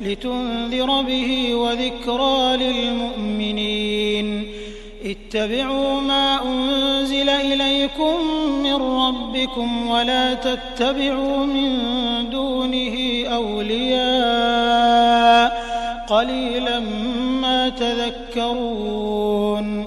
لتنذر به وذكرى للمؤمنين. اتبعوا ما أنزل إليكم من ربكم ولا تتبعوا من دونه أولياء. قليلا ما تذكرون.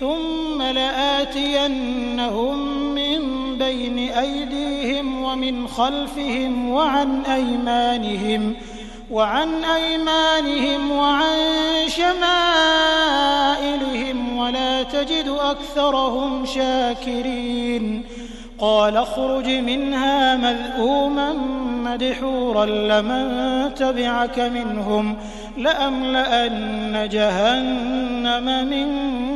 ثم لآتينهم من بين أيديهم ومن خلفهم وعن أيمانهم وعن أيمانهم وعن شمائلهم ولا تجد أكثرهم شاكرين قال اخرج منها مذءوما مدحورا لمن تبعك منهم لأملأن جهنم منكم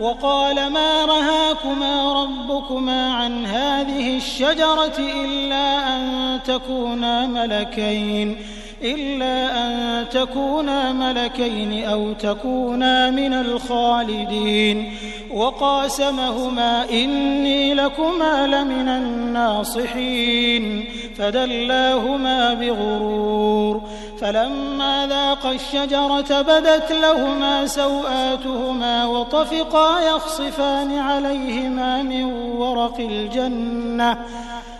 وقال ما رهاكما ربكما عن هذه الشجرة إلا أن تكونا ملكين إلا أن تكونا ملكين أو تكونا من الخالدين. وقاسمهما إني لكما لمن الناصحين. فدلاهما بغرور. فلما ذاقا الشجرة بدت لهما سوآتهما وطفقا يخصفان عليهما من ورق الجنة.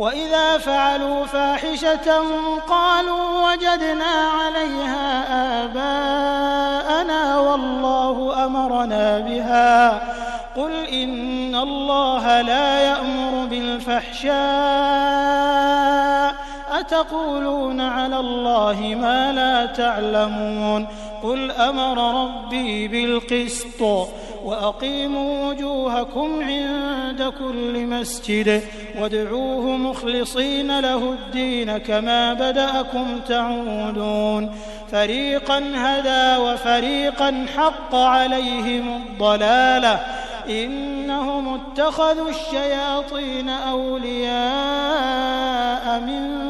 وإذا فعلوا فاحشة قالوا وجدنا عليها آباءنا والله أمرنا بها. قل إن الله لا يأمر بالفحشاء. أتقولون على الله ما لا تعلمون قل أمر ربي بالقسط وأقيموا وجوهكم عند كل مسجد وادعوه مخلصين له الدين كما بدأكم تعودون فريقا هدى وفريقا حق عليهم الضلالة إنهم اتخذوا الشياطين أولياء من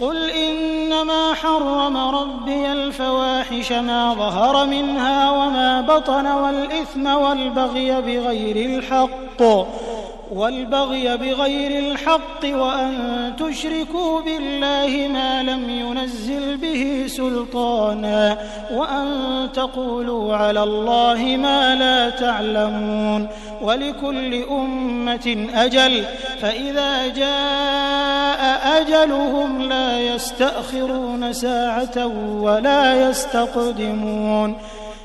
قل إنما حرم ربي الفواحش ما ظهر منها وما بطن والإثم والبغي بغير الحق والبغي بغير الحق وأن تشركوا بالله ما لم ينزل به سلطانا وأن تقولوا على الله ما لا تعلمون ولكل أمة أجل فإذا جاء أجلهم لا يستأخرون ساعة ولا يستقدمون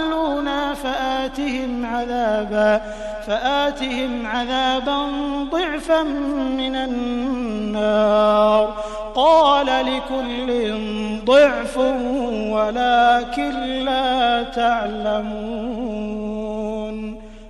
أضلونا فآتهم عذابا فآتهم عذابا ضعفا من النار. قال لكل ضعف ولكن لا تعلمون.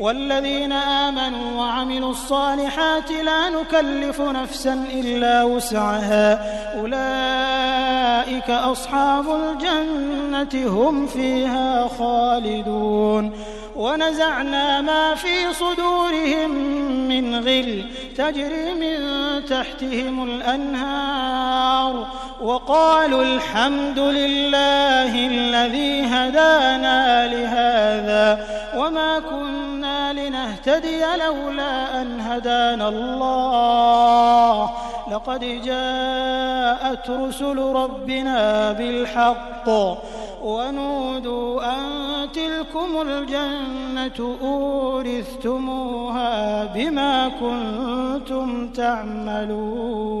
والذين آمنوا وعملوا الصالحات لا نكلف نفسا إلا وسعها. أولئك أصحاب الجنة هم فيها خالدون. ونزعنا ما في صدورهم من غل تجري من تحتهم الأنهار. وقالوا الحمد لله الذي هدانا لهذا. وما كنا لنهتدي لولا أن هدانا الله. لقد جاءت رسل ربنا بالحق ونودوا أن تلكم الجنة أورثتموها بما كنتم تعملون.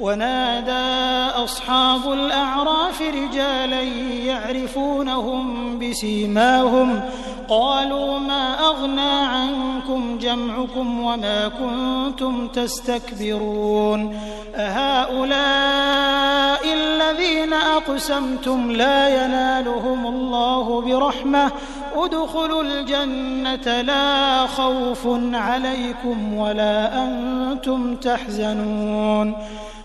ونادى أصحاب الأعراف رجالا يعرفونهم بسيماهم قالوا ما أغنى عنكم جمعكم وما كنتم تستكبرون؟ أهؤلاء الذين أقسمتم لا ينالهم الله برحمة ادخلوا الجنة لا خوف عليكم ولا أنتم تحزنون.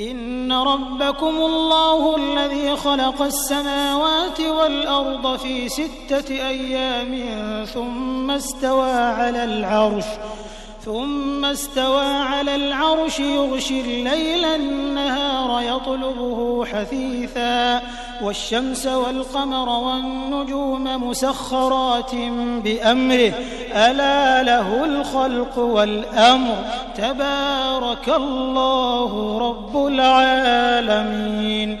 إن ربكم الله الذي خلق السماوات والأرض في ستة أيام ثم استوى على العرش. ثم استوى على العرش يغشي الليل النهار يطلبه حثيثا والشمس والقمر والنجوم مسخرات بأمره. ألا له الخلق والأمر. تبارك الله رب العالمين.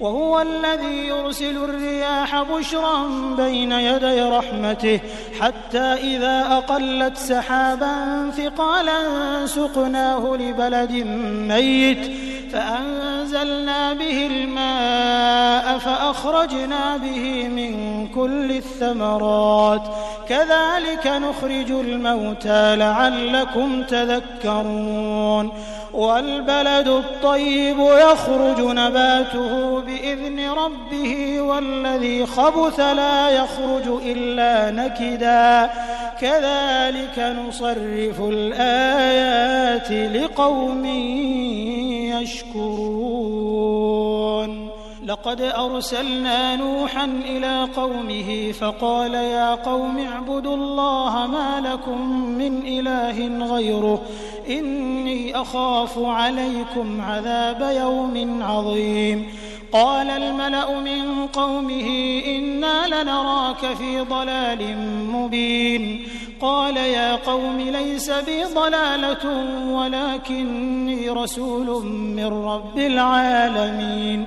وهو الذي يرسل الرياح بشرا بين يدي رحمته حتى إذا أقلت سحابا ثقالا سقناه لبلد ميت فأنزلنا به الماء فأخرجنا به من كل الثمرات. كذلك نخرج الموتى لعلكم تذكرون. والبلد الطيب يخرج نباته بإذن ربه والذي خبث لا يخرج إلا نكدا. كذلك نصرف الآيات لقوم يشكرون. لقد أرسلنا نوحا إلى قومه فقال يا قوم اعبدوا الله ما لكم من إله غيره إني أخاف عليكم عذاب يوم عظيم. قال الملأ من قومه إنا لنراك في ضلال مبين. قال يا قوم ليس بي ضلالة ولكني رسول من رب العالمين.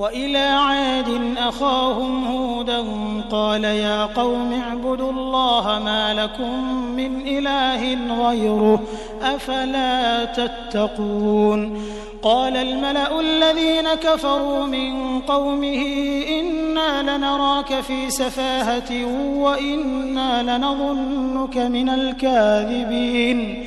وإلى عاد أخاهم هودا قال يا قوم اعبدوا الله ما لكم من إله غيره أفلا تتقون قال الملأ الذين كفروا من قومه إنا لنراك في سفاهة وإنا لنظنك من الكاذبين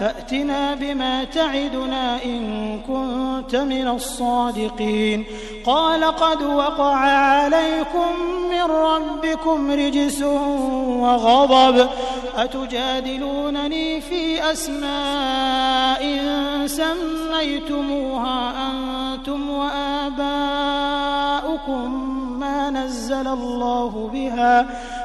فأتنا بما تعدنا إن كنت من الصادقين. قال قد وقع عليكم من ربكم رجس وغضب. أتجادلونني في أسماء سميتموها أنتم وآباؤكم ما نزل الله بها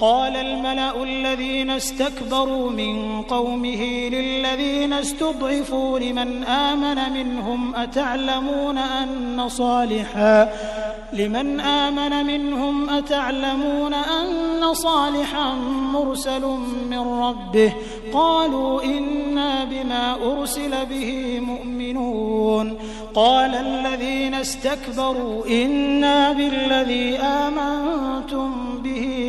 قال الملأ الذين استكبروا من قومه للذين استضعفوا لمن آمن منهم أتعلمون أن صالحا؟ لمن آمن منهم أتعلمون أن صالحا مرسل من ربه؟ قالوا إنا بما أرسل به مؤمنون. قال الذين استكبروا إنا بالذي آمنتم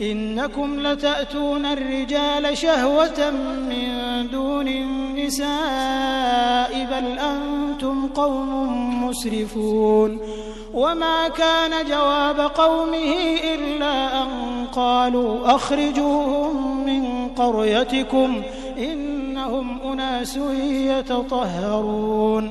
إنكم لتأتون الرجال شهوة من دون النساء بل أنتم قوم مسرفون. وما كان جواب قومه إلا أن قالوا أخرجوهم من قريتكم إنهم أناس يتطهرون.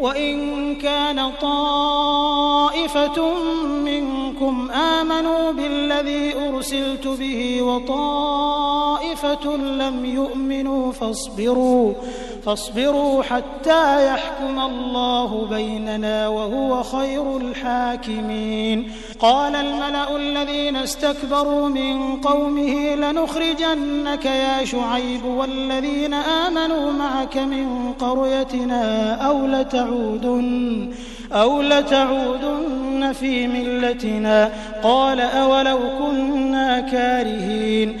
وإن كان طائفة منكم آمنوا بالذي أرسلت به وطائفة لم يؤمنوا فاصبروا فاصبروا حتى يحكم الله بيننا وهو خير الحاكمين. قال الملأ الذين استكبروا من قومه لنخرجنك يا شعيب والذين آمنوا معك من قريتنا أو لتعودن أو لتعودن في ملتنا. قال أولو كنا كارهين.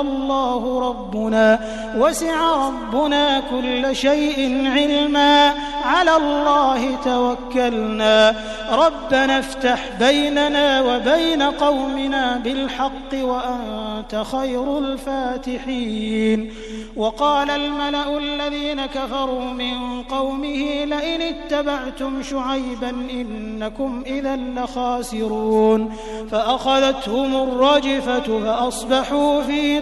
الله ربنا وسع ربنا كل شيء علما. على الله توكلنا. ربنا افتح بيننا وبين قومنا بالحق وأنت خير الفاتحين. وقال الملأ الذين كفروا من قومه لئن اتبعتم شعيبا إنكم إذا لخاسرون. فأخذتهم الرجفة فأصبحوا في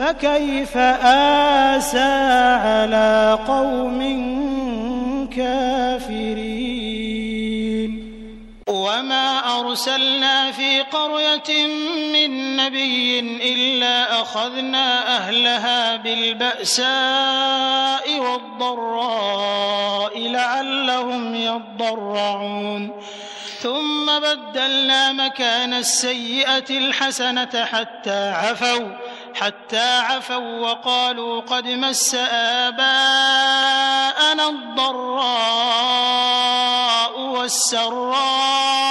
فكيف آسى على قوم كافرين؟ وما أرسلنا في قرية من نبي إلا أخذنا أهلها بالبأساء والضراء لعلهم يضرعون. ثم بدلنا مكان السيئة الحسنة حتى عفوا. حتى عفوا وقالوا قد مس آباءنا الضراء والسراء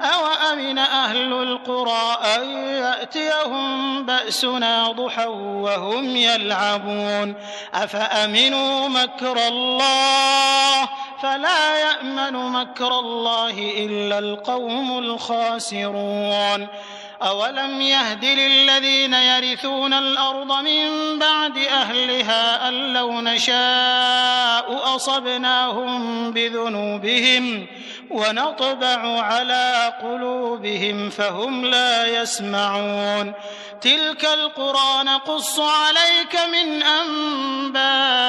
أوأمن أهل القرى أن يأتيهم بأسنا ضحى وهم يلعبون؟ أفأمنوا مكر الله؟ فلا يأمن مكر الله إلا القوم الخاسرون. أولم يهد للذين يرثون الأرض من بعد أهلها أن لو نشاء أصبناهم بذنوبهم. ونطبع على قلوبهم فهم لا يسمعون. تلك القرى نقص عليك من أنبائها.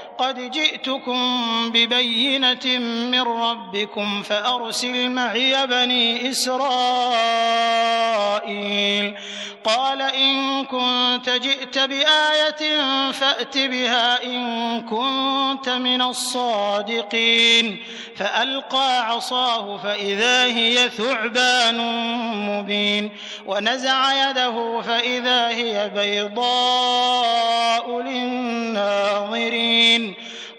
قد جئتكم ببينة من ربكم فأرسل معي بني إسرائيل. قال إن كنت جئت بآية فأت بها إن كنت من الصادقين. فألقى عصاه فإذا هي ثعبان مبين. ونزع يده فإذا هي بيضاء للناظرين.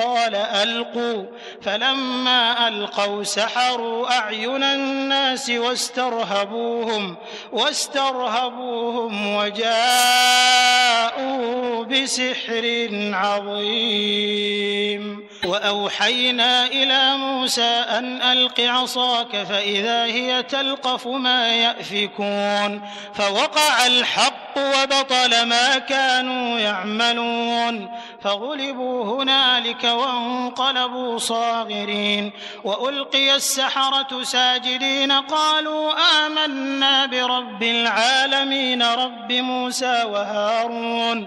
قال ألقوا. فلما ألقوا سحروا أعين الناس واسترهبوهم واسترهبوهم وجاءوا بسحر عظيم. وأوحينا إلى موسى أن ألق عصاك فإذا هي تلقف ما يأفكون. فوقع الحق وبطل ما كانوا يعملون فغلبوا هنالك وانقلبوا صاغرين وألقي السحرة ساجدين قالوا آمنا برب العالمين رب موسى وهارون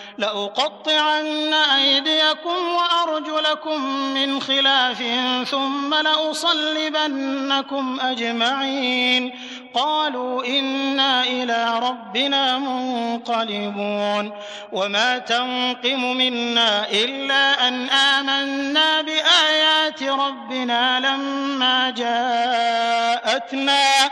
لأقطعن أيديكم وأرجلكم من خلاف ثم لأصلبنكم أجمعين. قالوا إنا إلى ربنا منقلبون. وما تنقم منا إلا أن آمنا بآيات ربنا لما جاءتنا.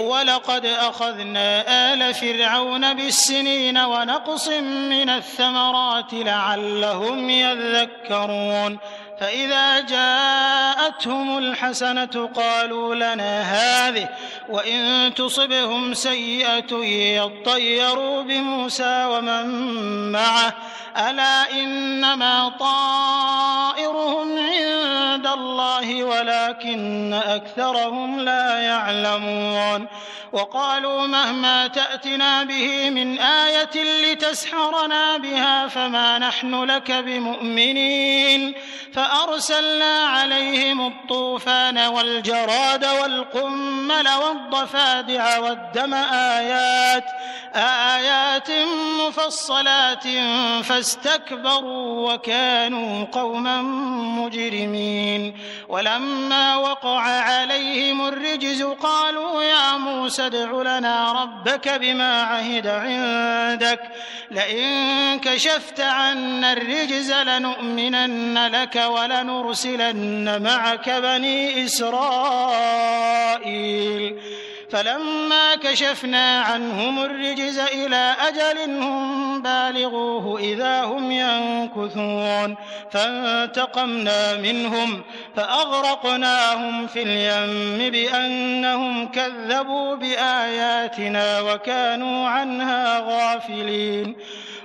ولقد أخذنا آل فرعون بالسنين ونقص من الثمرات لعلهم يذكرون. فإذا جاءتهم الحسنة قالوا لنا هذه وإن تصبهم سيئة يطيروا بموسى ومن معه. ألا إنما طائرهم عند الله ولكن أكثرهم لا يعلمون. وقالوا مهما تأتنا به من آية لتسحرنا بها فما نحن لك بمؤمنين. فأرسلنا عليهم الطوفان والجراد والقمل والضفادع والدم آيات آيات مفصلات فاستكبروا وكانوا قوما مجرمين. ولما وقع عليهم الرجز قالوا يا موسى ادع لنا ربك بما عهد عندك لئن كشفت عنا الرجز لنؤمنن لك ولنرسلن معك بني إسرائيل. فلما كشفنا عنهم الرجز إلى أجل هم بالغوه إذا هم ينكثون. فانتقمنا منهم فأغرقناهم في اليم بأنهم كذبوا بآياتنا وكانوا عنها غافلين.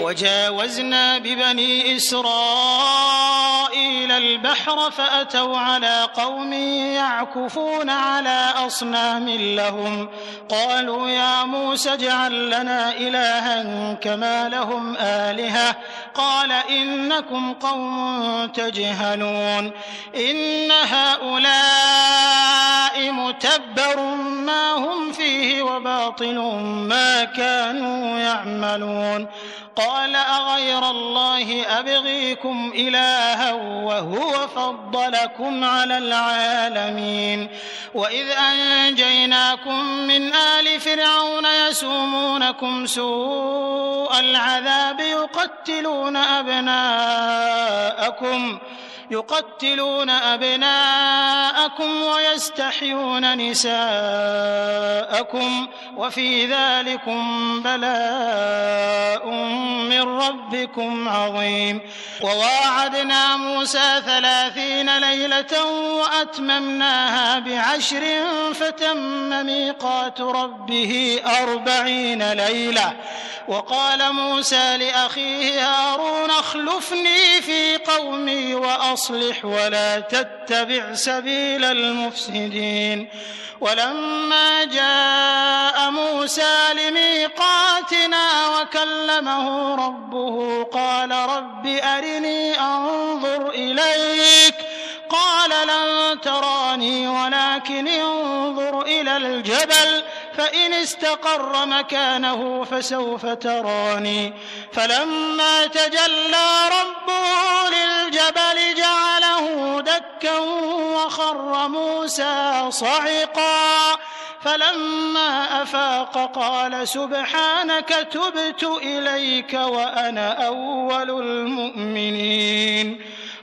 وجاوزنا ببني إسرائيل. البحر فأتوا على قوم يعكفون على أصنام لهم. قالوا يا موسى اجعل لنا إلها كما لهم آلهة. قال إنكم قوم تجهلون. إن هؤلاء متبر ما هم فيه وباطل ما كانوا يعملون. قال أغير الله أبغيكم إلها وهو فضلكم على العالمين. وإذ أنجيناكم من آل فرعون يسومونكم سوء العذاب يقتلون أبناءكم. يقتلون أبناءكم ويستحيون نساءكم وفي ذلكم بلاء من ربكم عظيم. وواعدنا موسى ثلاثين ليلة وأتممناها بعشر فتم ميقات ربه أربعين ليلة. وقال موسى لأخيه هارون اخلفني في قومي وأصلح ولا تتبع سبيل المفسدين. ولما جاء موسى لميقاتنا وكلمه ربه قال رب أرني أنظر إليك. قال لن تراني ولكن انظر إلى الجبل. فإن استقر مكانه فسوف تراني فلما تجلى ربه للجبل جعله دكا وخر موسى صعقا فلما أفاق قال سبحانك تبت إليك وأنا أول المؤمنين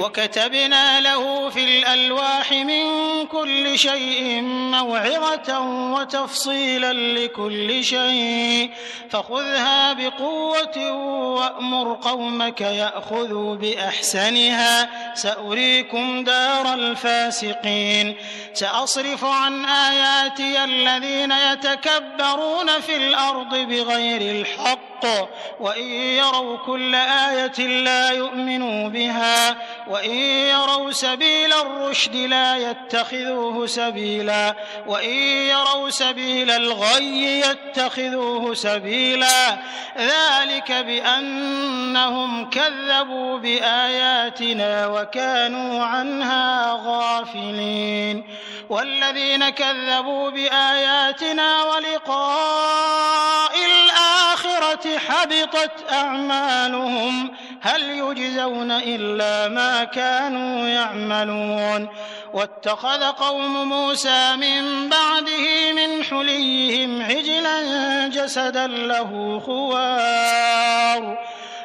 وكتبنا له في الألواح من كل شيء موعظة وتفصيلا لكل شيء. فخذها بقوة وأمر قومك يأخذوا بأحسنها. سأريكم دار الفاسقين. سأصرف عن آياتي الذين يتكبرون في الأرض بغير الحق. وإن يروا كل آية لا يؤمنوا بها وإن يروا سبيل الرشد لا يتخذوه سبيلا وإن يروا سبيل الغي يتخذوه سبيلا. ذلك بأنهم كذبوا بآياتنا وكانوا عنها غافلين. والذين كذبوا بآياتنا ولقاء الآخرة حبطت أعمالهم هل يجزون إلا ما كانوا يعملون. واتخذ قوم موسى من بعده من حليهم عجلا جسدا له خوار.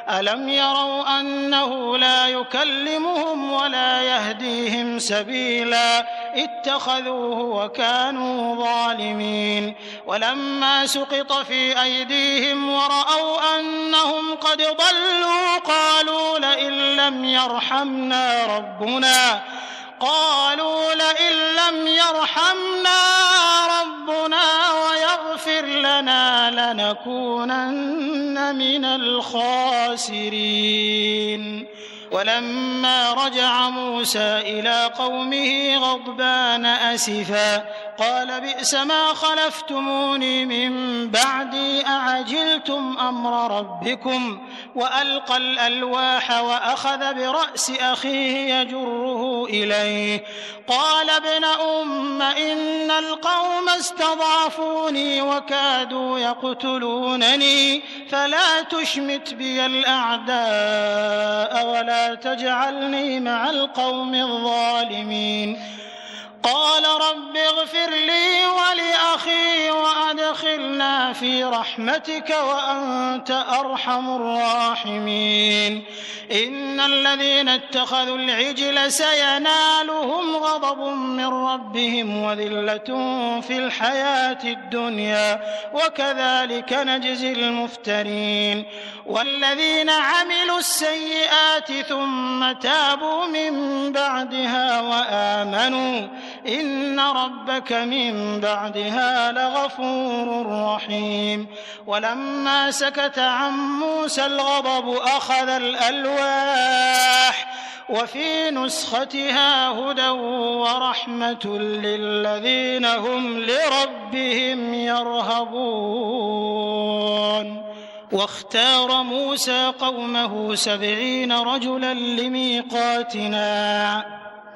ألم يروا أنه لا يكلمهم ولا يهديهم سبيلا اتخذوه وكانوا ظالمين ولما سقط في أيديهم ورأوا أنهم قد ضلوا قالوا لئن لم يرحمنا ربنا قالوا لئن لم يرحمنا ربنا ويغفر لنا لنكونن من الخاسرين. ولما رجع موسى إلى قومه غضبان أسفا قال بئس ما خلفتموني من بعدي أعجلتم أمر ربكم وألقى الألواح وأخذ برأس أخيه يجره إليه قال ابن أم إن القوم استضعفوني وكادوا يقتلونني فلا تشمت بي الأعداء ولا تجعلني مع القوم الظالمين قال رب اغفر لي ولأخي وأدخل وأدخلنا في رحمتك وأنت أرحم الراحمين. إن الذين اتخذوا العجل سينالهم غضب من ربهم وذلة في الحياة الدنيا وكذلك نجزي المفترين. والذين عملوا السيئات ثم تابوا من بعدها وآمنوا إن ربك من بعدها لغفور رحيم ولما سكت عن موسى الغضب أخذ الألواح وفي نسختها هدى ورحمة للذين هم لربهم يرهبون واختار موسى قومه سبعين رجلا لميقاتنا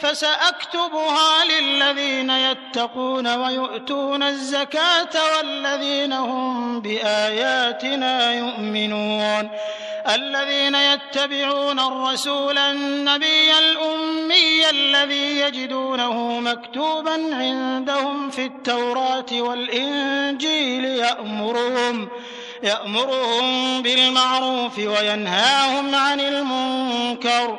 فسأكتبها للذين يتقون ويؤتون الزكاة والذين هم بآياتنا يؤمنون. الذين يتبعون الرسول النبي الأمي الذي يجدونه مكتوبا عندهم في التوراة والإنجيل يأمرهم يأمرهم بالمعروف وينهاهم عن المنكر.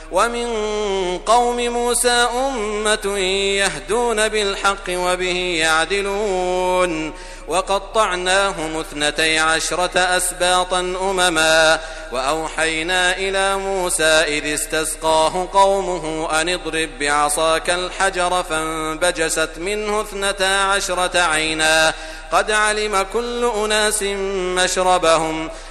ومن قوم موسى أمة يهدون بالحق وبه يعدلون. وقطعناهم اثنتي عشرة أسباطا أمما. وأوحينا إلى موسى إذ استسقاه قومه أن اضرب بعصاك الحجر فانبجست منه اثنتا عشرة عينا. قد علم كل أناس مشربهم.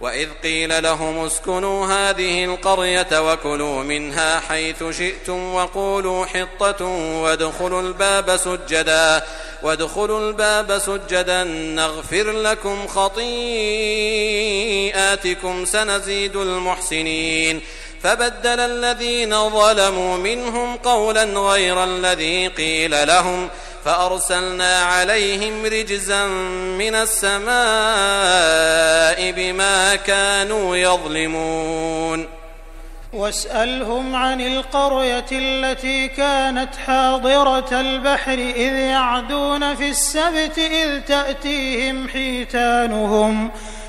وإذ قيل لهم اسكنوا هذه القرية وكلوا منها حيث شئتم وقولوا حطة وادخلوا الباب سجدا وادخلوا الباب سجدا نغفر لكم خطيئاتكم سنزيد المحسنين. فبدل الذين ظلموا منهم قولا غير الذي قيل لهم فأرسلنا عليهم رجزا من السماء بما كانوا يظلمون. واسألهم عن القرية التي كانت حاضرة البحر إذ يعدون في السبت إذ تأتيهم حيتانهم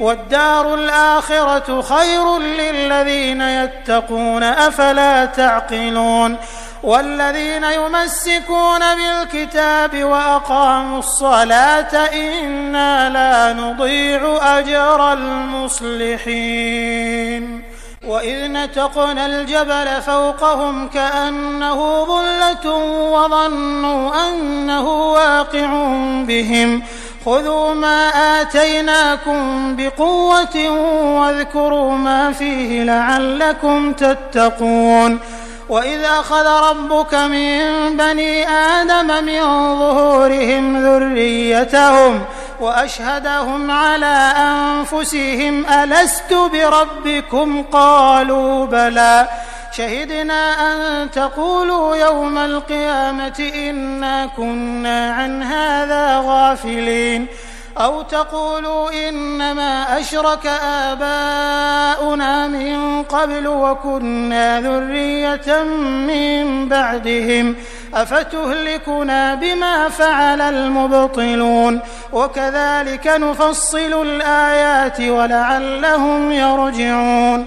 والدار الآخرة خير للذين يتقون أفلا تعقلون؟ والذين يمسكون بالكتاب وأقاموا الصلاة إنا لا نضيع أجر المصلحين. وإذ نتقنا الجبل فوقهم كأنه ظلة وظنوا أنه واقع بهم. خذوا ما آتيناكم بقوة واذكروا ما فيه لعلكم تتقون. وإذ أخذ ربك من بني آدم من ظهورهم ذريتهم وأشهدهم على أنفسهم ألست بربكم؟ قالوا بلى. شهدنا أن تقولوا يوم القيامة إنا كنا عن هذا غافلين أو تقولوا إنما أشرك آباؤنا من قبل وكنا ذرية من بعدهم أفتهلكنا بما فعل المبطلون وكذلك نفصل الآيات ولعلهم يرجعون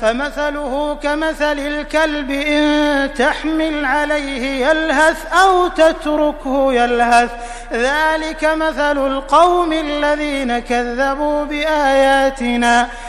فمثله كمثل الكلب إن تحمل عليه يلهث أو تتركه يلهث. ذلك مثل القوم الذين كذبوا بآياتنا.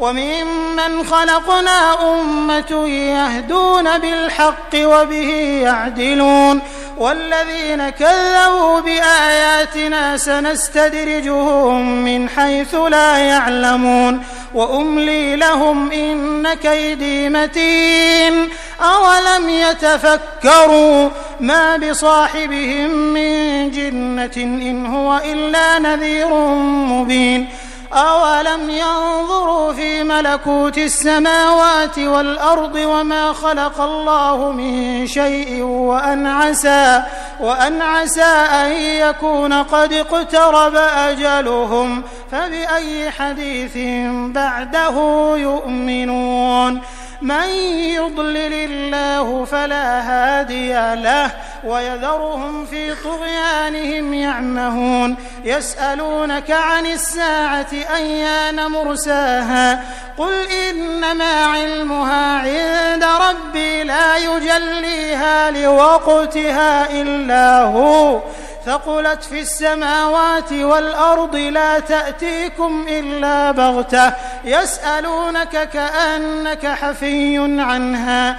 وممن خلقنا أمة يهدون بالحق وبه يعدلون والذين كذبوا بآياتنا سنستدرجهم من حيث لا يعلمون وأملي لهم إن كيدي متين أولم يتفكروا ما بصاحبهم من جنة إن هو إلا نذير مبين أولم ينظروا في ملكوت السماوات والأرض وما خلق الله من شيء وأن عسى وأن عسى أن يكون قد اقترب أجلهم فبأي حديث بعده يؤمنون من يضلل الله فلا هادي له ويذرهم في طغيانهم يعمهون يسألونك عن الساعة أيان مرساها قل إنما علمها عند ربي لا يجليها لوقتها إلا هو ثقلت في السماوات والأرض لا تأتيكم إلا بغتة يسألونك كأنك حفي عنها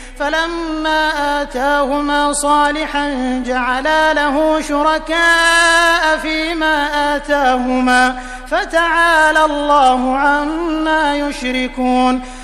فلما آتاهما صالحا جعلا له شركاء فيما آتاهما فتعالى الله عما يشركون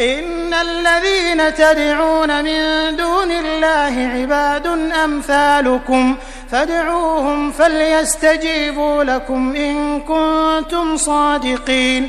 إن الذين تدعون من دون الله عباد أمثالكم فادعوهم فليستجيبوا لكم إن كنتم صادقين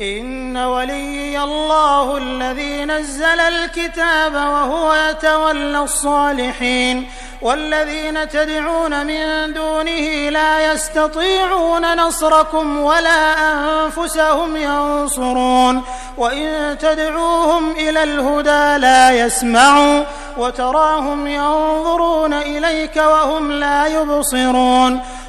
إن ولي الله الذي نزل الكتاب وهو يتولى الصالحين والذين تدعون من دونه لا يستطيعون نصركم ولا أنفسهم ينصرون وإن تدعوهم إلى الهدى لا يسمعوا وتراهم ينظرون إليك وهم لا يبصرون